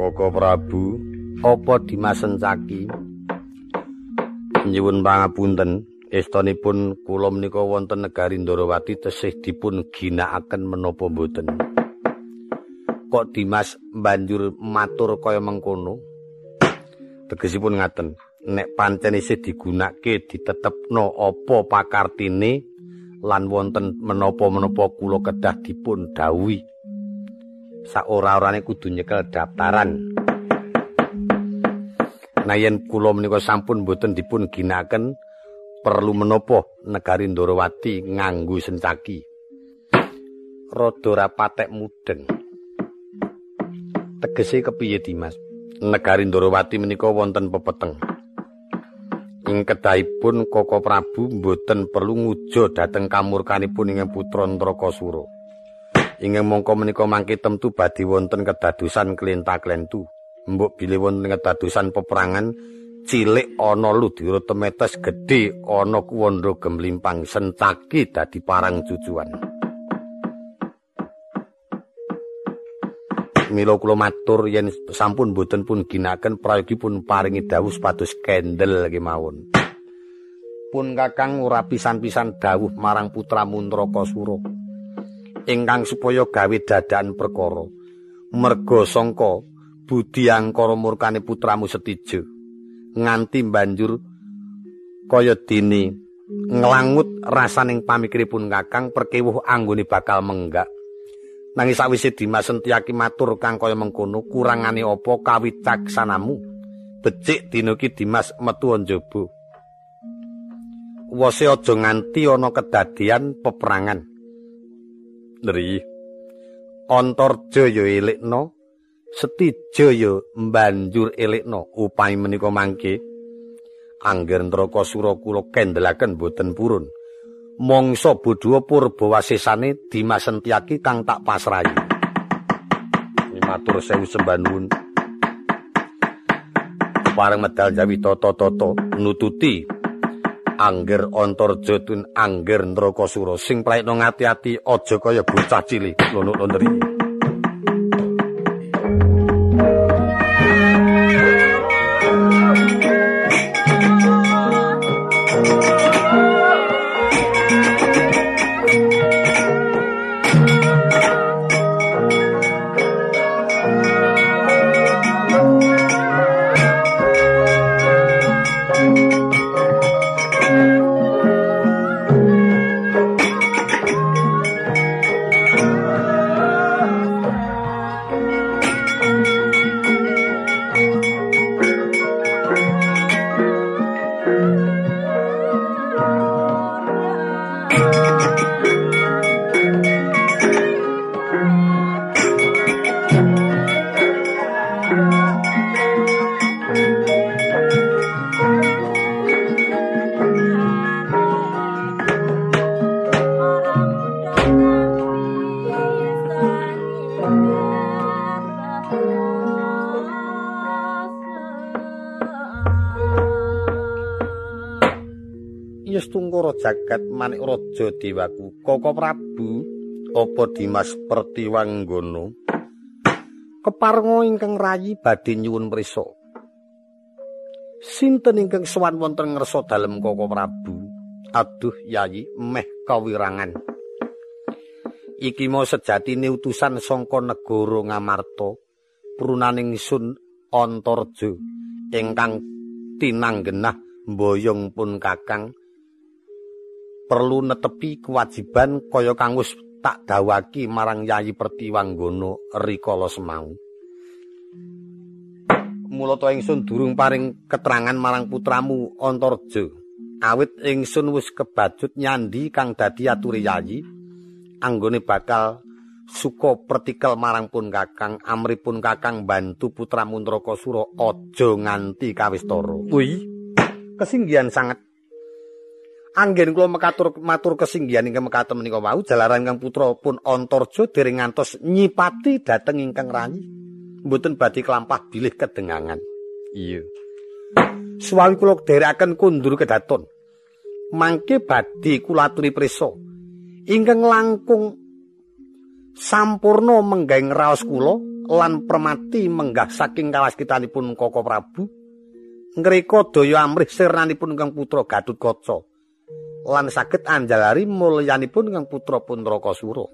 Koko Prabu, apa Dimas Sencaki? Nyuwun pangapunten, estunipun kula menika wonten negari Ndorowati tesih dipun ginakaken menapa mboten. Kok Dimas banjur matur kaya mengkono? Tegesipun ngaten, nek pancen isih digunakake ditetepno apa pakartine lan wonten menapa-menapa kula kedah dipun dawuhi saora-orane kudu nyekel daftaran. Nah yen kula menika sampun boten dipun ginaken perlu menapa negari Ndorowati nganggo sencaki. Rada rapatek mudeng. Tegese kepiye Dimas? Negari Ndorowati menika wonten pepeteng. Ing kedahipun Koko Prabu boten perlu ngujo dhateng kamurkanipun ing putra Ndrakasura. Ingin mongko menika mangke temtu badhe wonten kedadosan klenta-klentu. Mbok bilih wonten kedadosan peperangan cilik ana ludira temetes gedhe ana kuwandha gemlimpang sencaki dadi parang cucuan. Mila kula matur yen sampun boten pun ginaken prayogipun paringi dawuh pados kendel kemawon. Pun Kakang ora pisan-pisan dawuh marang putra Mundrakasura. Ingkang supaya gawe dadan perkara. Merga sangka budi angkara murkane putramu setijo nganti banjur kaya dini nglangut rasaning pamikiripun kakang perkewuh anggone bakal menggak. Nanging sawise Dimas Sentyaki matur kang kaya mengkono kurangane apa kawicaksanamu becik dina iki Dimas metu njaba. Wase aja nganti ana kedadian peperangan Nri. Antarja ya elekno, Setija ya mbanjur elekno upami menika mangke. Angger Ndrakasura kula kendelaken boten purun. Mangsa bodho purba wasesane Dimas Sentyaki kang tak pasrahi. Matur sewu nuwun. Pareng medal jawi tata-tata nututi Angger Antarja tun Angger Ndrakasura sing praekno ngati-ati aja kaya bocah cilik. Lono-lono iki. jagat manik raja dewaku koko prabu apa dimas pertiwanggono keparenga ingkang rayi badhe nyuwun prisa sinten ingkang sowan wonten ngersa dalem koko prabu aduh yayi meh kawirangan iki mau sejatine utusan sangka negara ngamarta prunaning sun antarja ingkang tinanggenah mboyong pun kakang perlu netepi kewajiban kaya kang wis tak dawaki marang Yayi Pertiwanggono rikala semau. Mula to ingsun durung paring keterangan marang putramu Antarja. Awit ingsun wis kebajut nyandi kang dadi ature Yayi anggone bakal suka pertikel marang pun kakang amripun kakang bantu putra Mundrakasura aja nganti kawistara. Wih, kesinggihan sangat Anggen kula mekatur matur kesinggihan ingkang mekaten menika wau jalaran kang putra pun Antarja dereng ngantos nyipati dhateng ingkang ranyi. Mboten badhe kelampah bilih kedengangan. Iya. Suwawi kula derekaken kundur kedaton. Mangke badhe kula aturi prisa. Ingkang langkung sampurna menggaing raos kula lan permati menggah saking kawaskitanipun Koko Prabu ngreka daya amrih sirnanipun Kang Putra Gatut Kaca lan saged anjalari mulyanipun Kang Putra Puntrakasura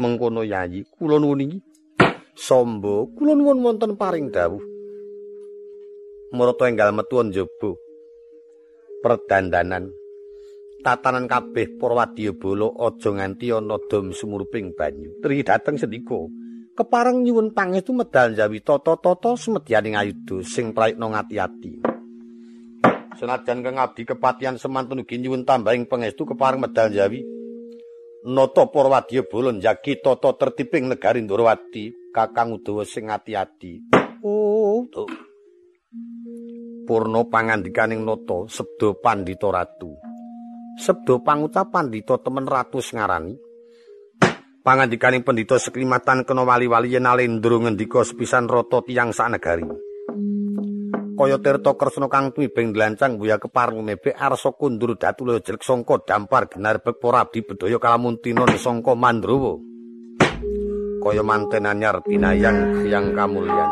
mengkono yayi kula nuwun Sombo kula nuwun wonten paring dawuh Marata enggal metu njaba perdandanan tatanan kabeh para wadyabala aja nganti ana dom sumurping banyu. Tri dateng sendika. Kepareng nyuwun pangestu medal jawi tata-tata sumedyaning ayuda sing praikna ngati-ati. Senajan kang abdi kepatihan semantun ugi nyuwun tambahing pangestu kepareng medal jawi. Nata para wadyabala njagi tata tertiping negari Ndrawati Kakang Udawa sing ati-ati. Oh, tuh. Purna pangandikaning nata sabda Pandhita Ratu. Sebdo pangucapan dito temen ratus ngarani. Pangandikaning pendito seklimatan kena wali-wali yen alendro ngendika sepisan rata tiyang sanegari. Kaya tirta kresna kang tumibeng dlancang buya kepareng mebek arsa kundur datulo jelek sangka dampar ginarbek para abdi bedaya kalamuntina sangka mandrawa. Kaya manten anyar pinayang yang kamulyan.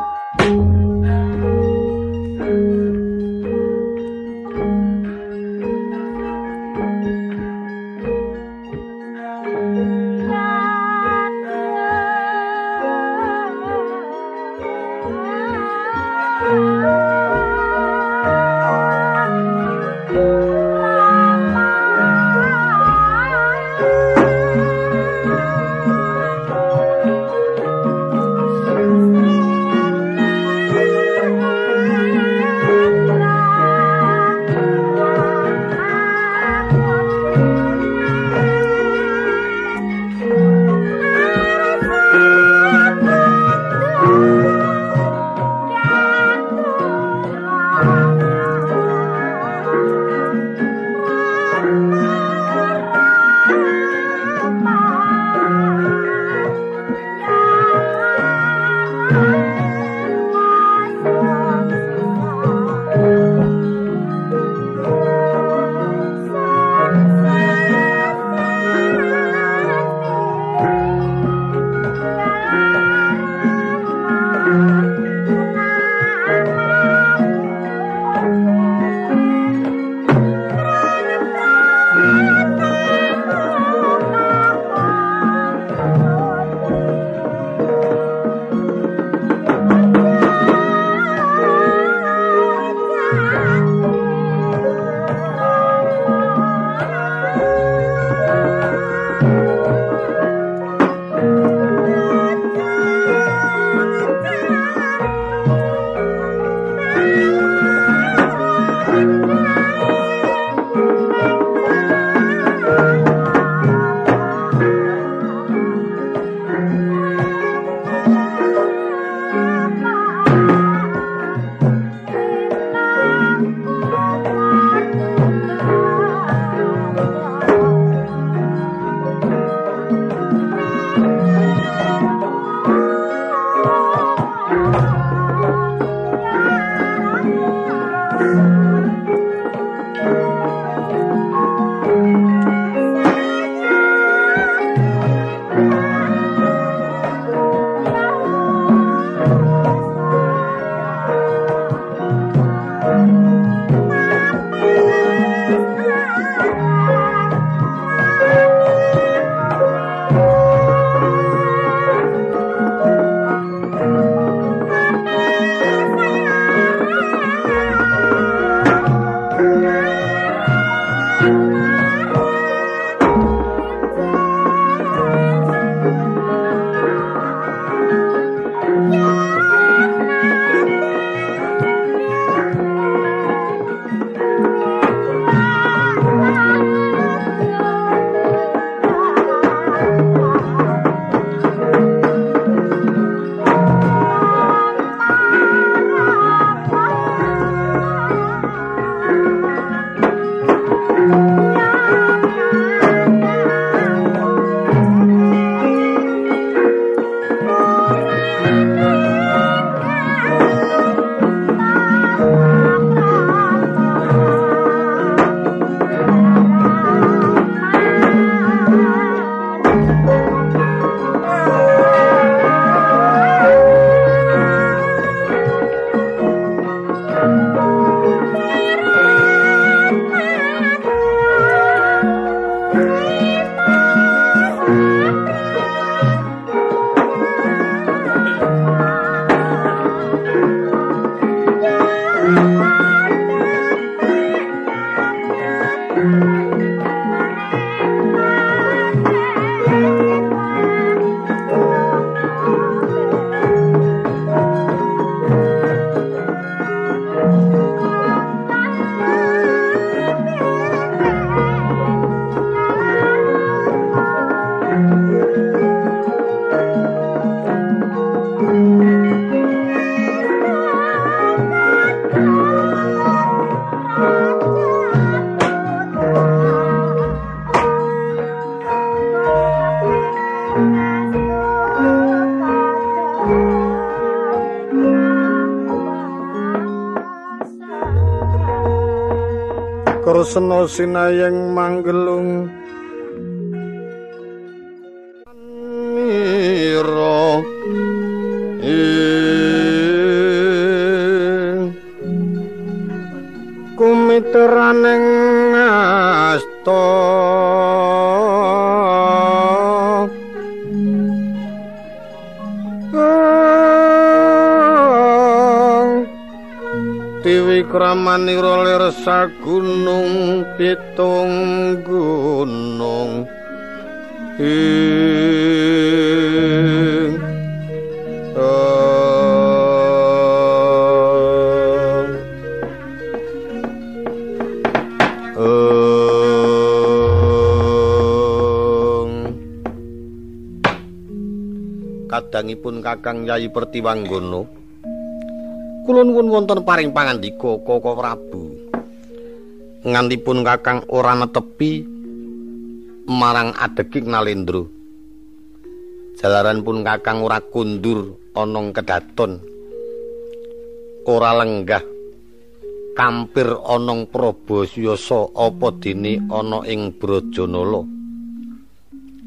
Kresna sinayeng manggelung. Mira Kumitraneng asta. Kramanira lir sagunung pitung gunung. Ing kadangipun kakang Yayi Pertiwanggono kulon wun wonten paring pangandika Koko Prabu ngantipun Kakang ora netepi marang adeging Nalendra. Jalaran pun Kakang ora kundur ana kedaton. Ora lenggah kampir ana Prabasyasa apa dene ana ing Brajanala.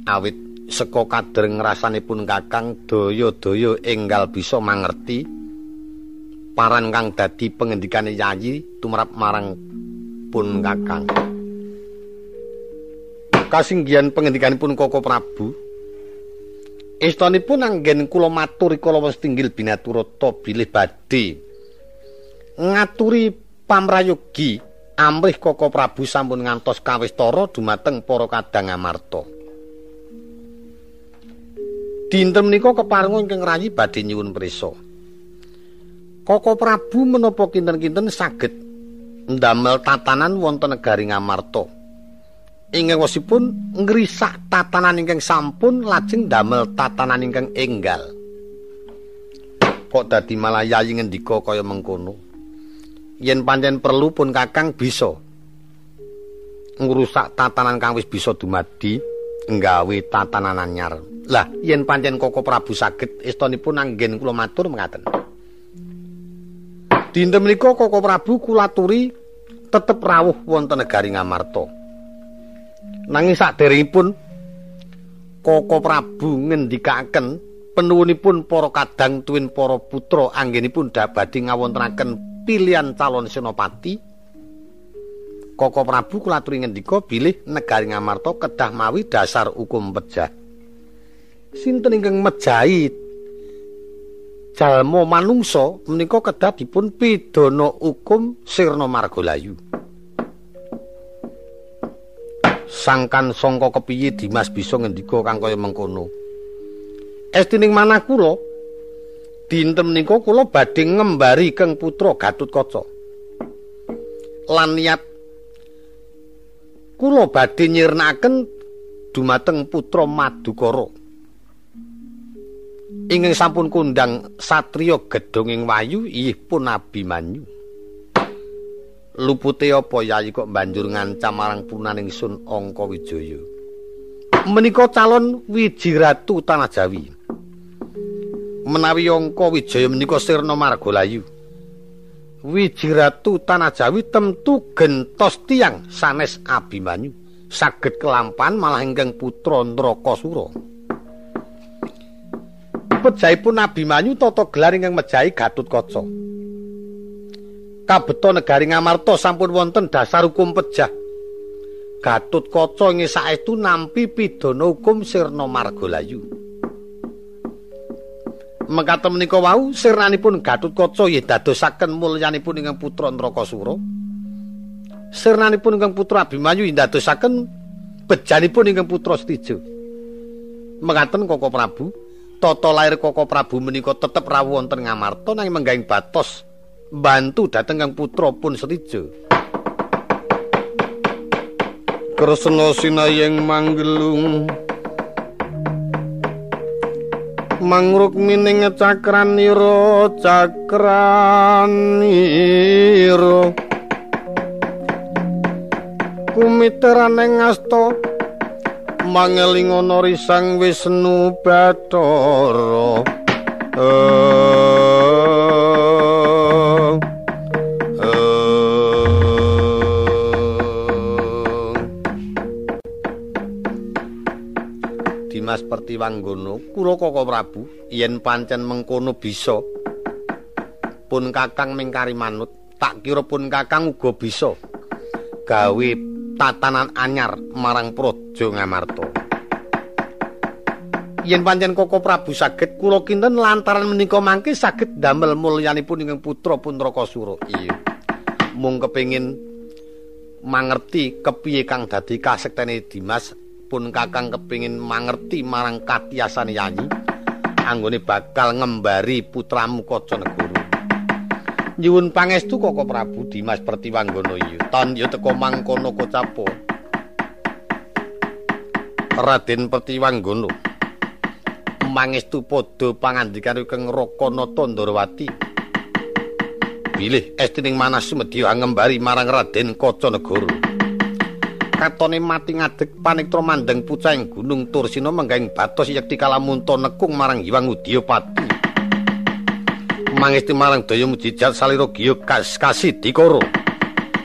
Awit saka kadreng rasanipun Kakang daya-daya enggal bisa mangerti paran kang dadi pengendikane Yayi tumrap marang pun Kakang. Kasinggihan pengendikanipun Koko Prabu. Istanipun anggen kula matur kala westinggil binaturata bilih badhe ngaturi pamrayogi amrih Koko Prabu sampun ngantos kawistara dumateng para kadang amarta. Dinten menika kepareng ingkang rayi badhe nyuwun prisa. Koko Prabu menapa kinten-kinten saged ndamel tatanan wonten negari Ngamarta. Ing wosipun ngrisak tatanan ingkang sampun lajeng ndamel tatanan ingkang enggal. Kok dadi malah yayi ngendika kaya mengkono? Yen pancen perlu pun Kakang bisa ngrusak tatanan kang wis bisa dumadi nggawe tatanan anyar. Lah, yen pancen Koko Prabu saged estunipun anggen kula matur mengaten. Dinten menika Koko Prabu kulaturi tetep rawuh wonten negari Ngamarta. Nanging saderengipun Koko Prabu ngendikaken penuwunipun para kadang tuwin para putra anggenipun dabadi ngawontenaken pilihan calon senopati. Koko Prabu kulaturi ngendika bilih negari Ngamarta kedah mawi dasar hukum pejah. Sinten ingkang mejahi jalma manungsa menika kedah dipun pidana hukum sirna margalayu. Sangkan sangka kepiye Dimas bisa ngendika kang kaya mengkono. Estining manah kula dinten menika kula badhe ngembari keng putra Gatutkaca. Lan niat kula badhe nyirnaken dumateng putra Madukara. Ingkang sampun kundang satriya gedhong wayu ih pun abimanyu lupute apa yayi kok banjur ngancam marang punaning sun angka wijaya menika calon wiji ratu tanah jawi menawi angka wijaya menika sirna margalayu wiji ratu tanah jawi temtu gentos tiang sanes abimanyu. Saged kelampan malah ingkang putra Ndrakasura pejahipun Nabi Manyu tata gelar ingkang mejahi Gatutkaca. Kabeto negari Ngamarta sampun wonten dasar hukum pejah. Gatutkaca ing saestu nampi pidana hukum Sirna Margalayu. Mekaten menika wau sirnanipun Gatutkaca yen dadosaken mulyanipun ingkang putra Ndrakasura. Sirnanipun ingkang putra Abimanyu yen dadosaken bejanipun ingkang putra Stijo. Mekaten Koko Prabu tata lair Koko Prabu menika tetep rawuh wonten Ngamarta nanging menggahing batos. Bantu dhateng Kang putra pun Srija. Kresna sinayeng manggelung. Mangruk mining cakranira cakranira kumiteraning asta mangeling ana risang Wisnu Bathara. Eh, eh. Dimas Pertiwanggono Kuroko Prabu yen pancen mengkono bisa. Pun kakang mingkari manut tak kira pun kakang uga bisa. Gawe tatanan anyar marang prota Praja Ngamarta. Yen pancen Koko Prabu saged kula kinten lantaran menika mangke saged damel mulyanipun ingkang putra Puntrakasura. Iya. Mung kepengin mangerti kepiye kang dadi kasektene Dimas pun kakang kepingin mangerti marang katiasane Yayi anggone bakal ngembari putramu Kaca Negara. Nyuwun pangestu Koko Prabu Dimas Pertiwanggana iya. Ton ya teko mangkono kocapo. Raden Pertiwanggana. Mangestu padha pangandikan kang Rakana Tandrawati. Bilih estining manas sumedya ngembari marang Raden Kaca Negara. katone mati ngadeg paniktra mandeng pucahing gunung Tursina menggaing batos yekti kalamunta nekung marang Hyang Udyapati. Mangesti marang daya mujijat salira giya kasih dikara.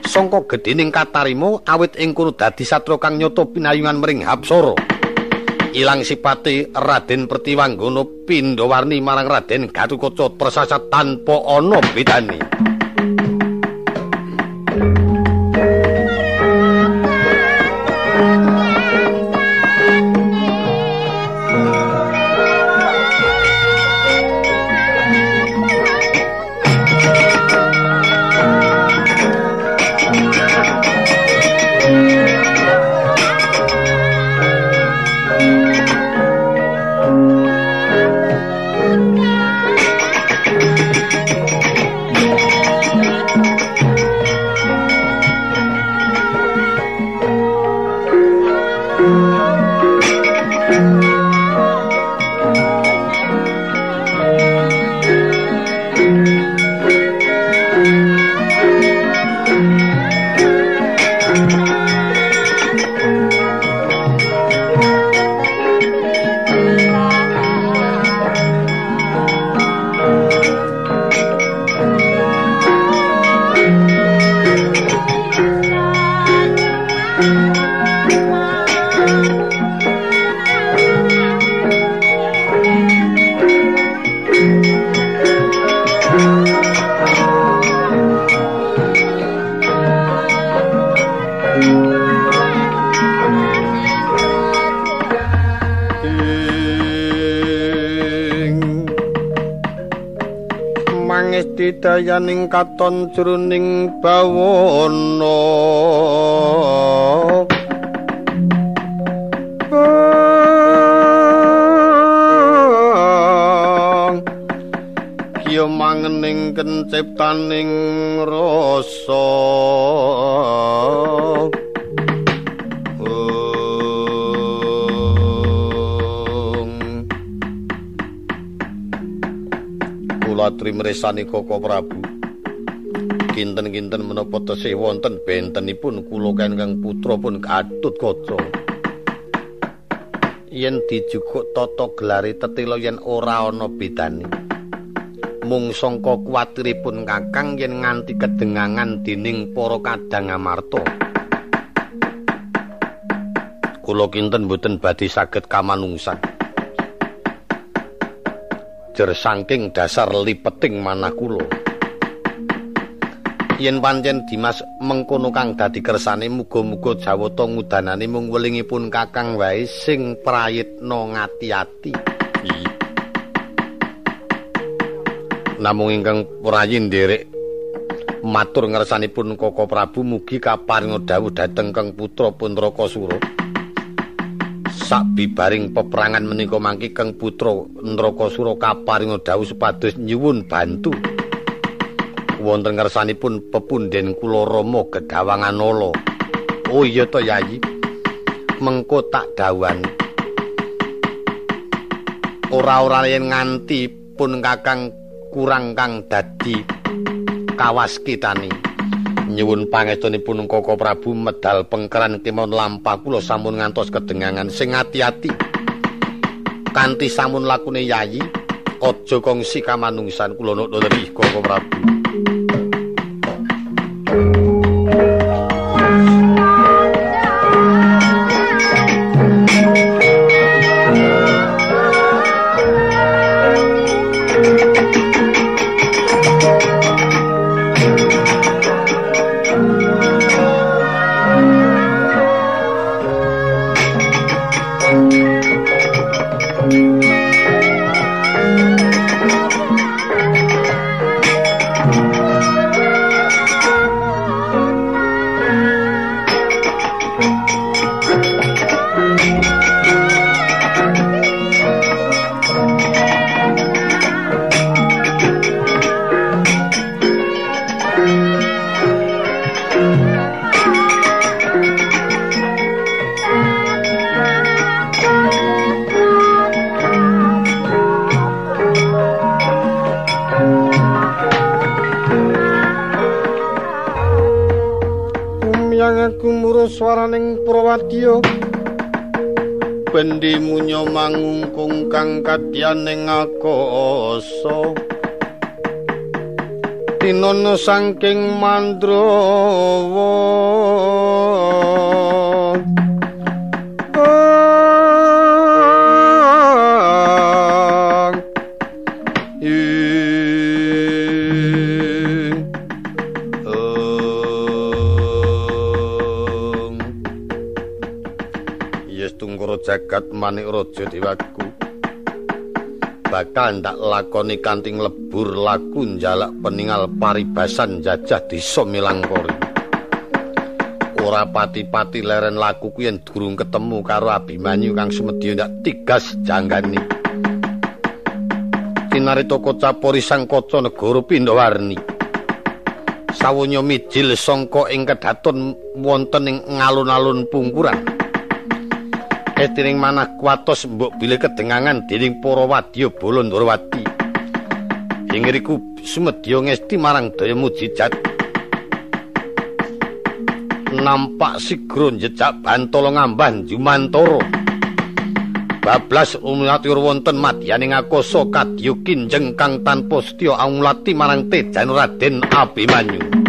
Sangka gedhening katarima awit ing kono dadi satra kang nyata pinayungan mring Hapsara. Ilang sipate Raden Pertiwanggana pindha warni marang Raden Gatotkaca tresasat tanpa ana bedane. Dayaning katon jroning bawana. Kiyo mangening kenciptaning rasa latri mresani Koko Prabu. Kinten-kinten menapa tesih wonten bentenipun kula kang putra pun katut kaca. Yen dijukuk tata gelare tetila yen ora ana bedane. Mung sangka kuwatiripun Kakang yen nganti kedengangan dening para kadang amarta. Kula kinten boten badhe saged kamanungsan. Jer saking dasar lipeting manah kula. Yen pancen Dimas mengkono kang dadi kersane muga-muga jawata ngudanane mung welingipun Kakang wae sing prayitna ngati-ati. Namung ingkang prayi nderek matur ngersanipun Koko Prabu mugi kaparinga dawuh dhateng Kang Putra Puntrakasura. Sabibaring peperangan menika mangki Kang Putra Ndrakasura kaparinga dawuh supados nyuwun bantu wonten ngersanipun pepunden kula Rama Gegawangan Nala. Oh iya to Yayi. Mengko tak dawan. Ora-ora yen nganti pun Kakang kurang kang dadi kawas kitani. Nyuwun pangestunipun Koko Prabu medal pengkeran kemon lampah. Kula sampun ngantos kedengangan. Sing ati-ati. Kanthi sampun lakune yayi aja kongsi kamanungsan. Kula nuwun Koko Prabu bendi munyo mangungkung kang kadyaning akasa tinono saking mandrawa jagat manik raja dewaku. Bakal ndak lakoni kanting lebur laku njalak peninggal paribasan jajah desa Milangkori. Ora pati-pati leren laku kuwi yen durung ketemu karo Abimanyu kang semedya ndak tigas janggani. Tinarita kocapori sang kaca negara Pindawarni sawunya mijil sangka ing kedaton wonten ing ngalun-alun pungkuran etining manah kuatos mbok bilih kedengangan dening para wadya bala Ndrawati. Ing ngriku sumedya ngesti marang daya mujijat. Nampak sigra jejak bantala ngambah jumantara. Bablas umiatur wonten madyaning akasa kadya kinjeng kang tanpa setya angulati marang tejan Raden Abimanyu.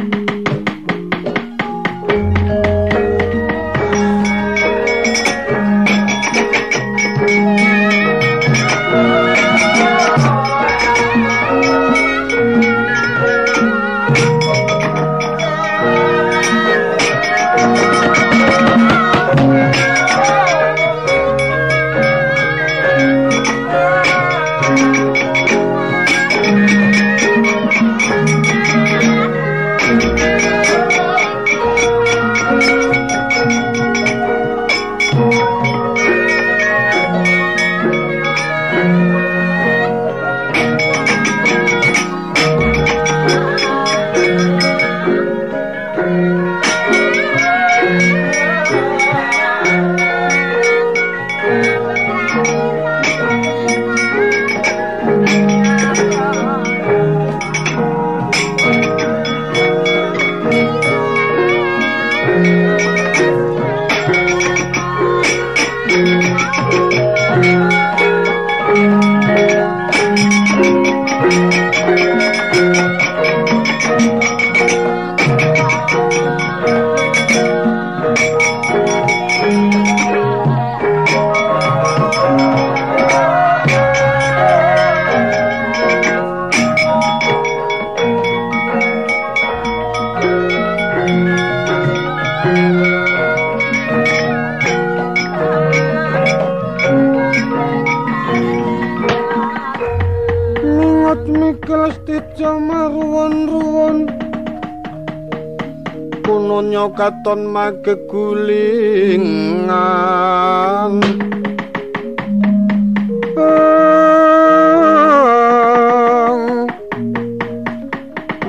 Katon magegulingan.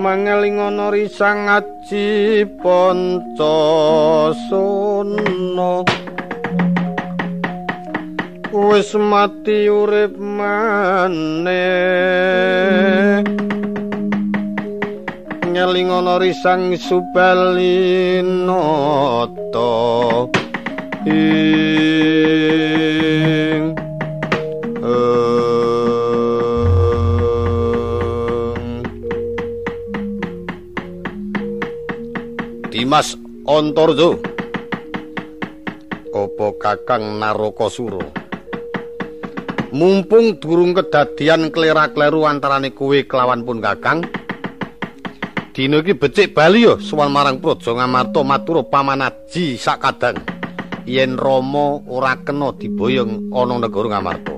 Mangeling ana risang aji panca sono wis mati urip maneh ngeling ana risang subalinoto ing Dimas Antarja apa Kakang Narakasura Mumpung durung kedadian klera-kleru antarane kowe kelawan pun Kakang. Dina iki becik bali yo sowan marang Praja Ngamarta matur pamanaji sakadang. Yen Rama ora kena diboyong ana negara Ngamarta.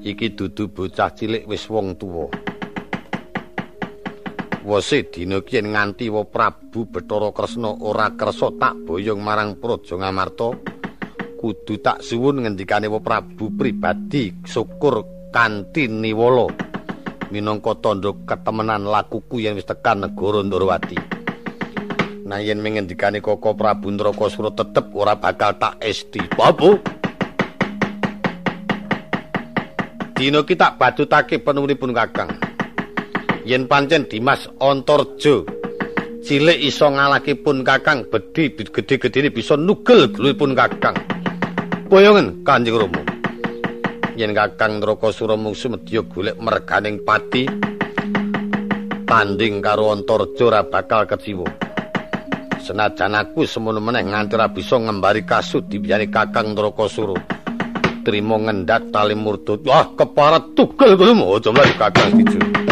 Iki dudu bocah cilik wis wong tuwa. Wose dina ki nganti wa Prabu Bathara Kresna ora kersa tak boyong marang Praja Ngamarta kudu tak suwun ngendikane wa Prabu pribadi syukur kanthi niwala minangka tandha ketemenan lakuku yen wis tekan negara Ndrawati. Nah yen mengendikane Koko Prabu Ndrakasura tetep ora bakal tak esti. Apa? Dina ki tak badutake penuripun Kakang. yen pancen Dimas Antarja cilik iso ngalahke pun Kakang bedhi gedhe-gedhene bisa nugel glulipun Kakang. Boyongen Kanjeng Rama. Yen Kakang Ndrakasura mungsu medya golek merganing pati tanding karo Antarja ora bakal keciwa. Senajan aku semono meneh nganti ora bisa ngembari kasut dibiyane Kakang Ndrakasura. Trimo ngendat tali murtut. Wah, keparat tugel kuwi aja mlayu Kakang dijur.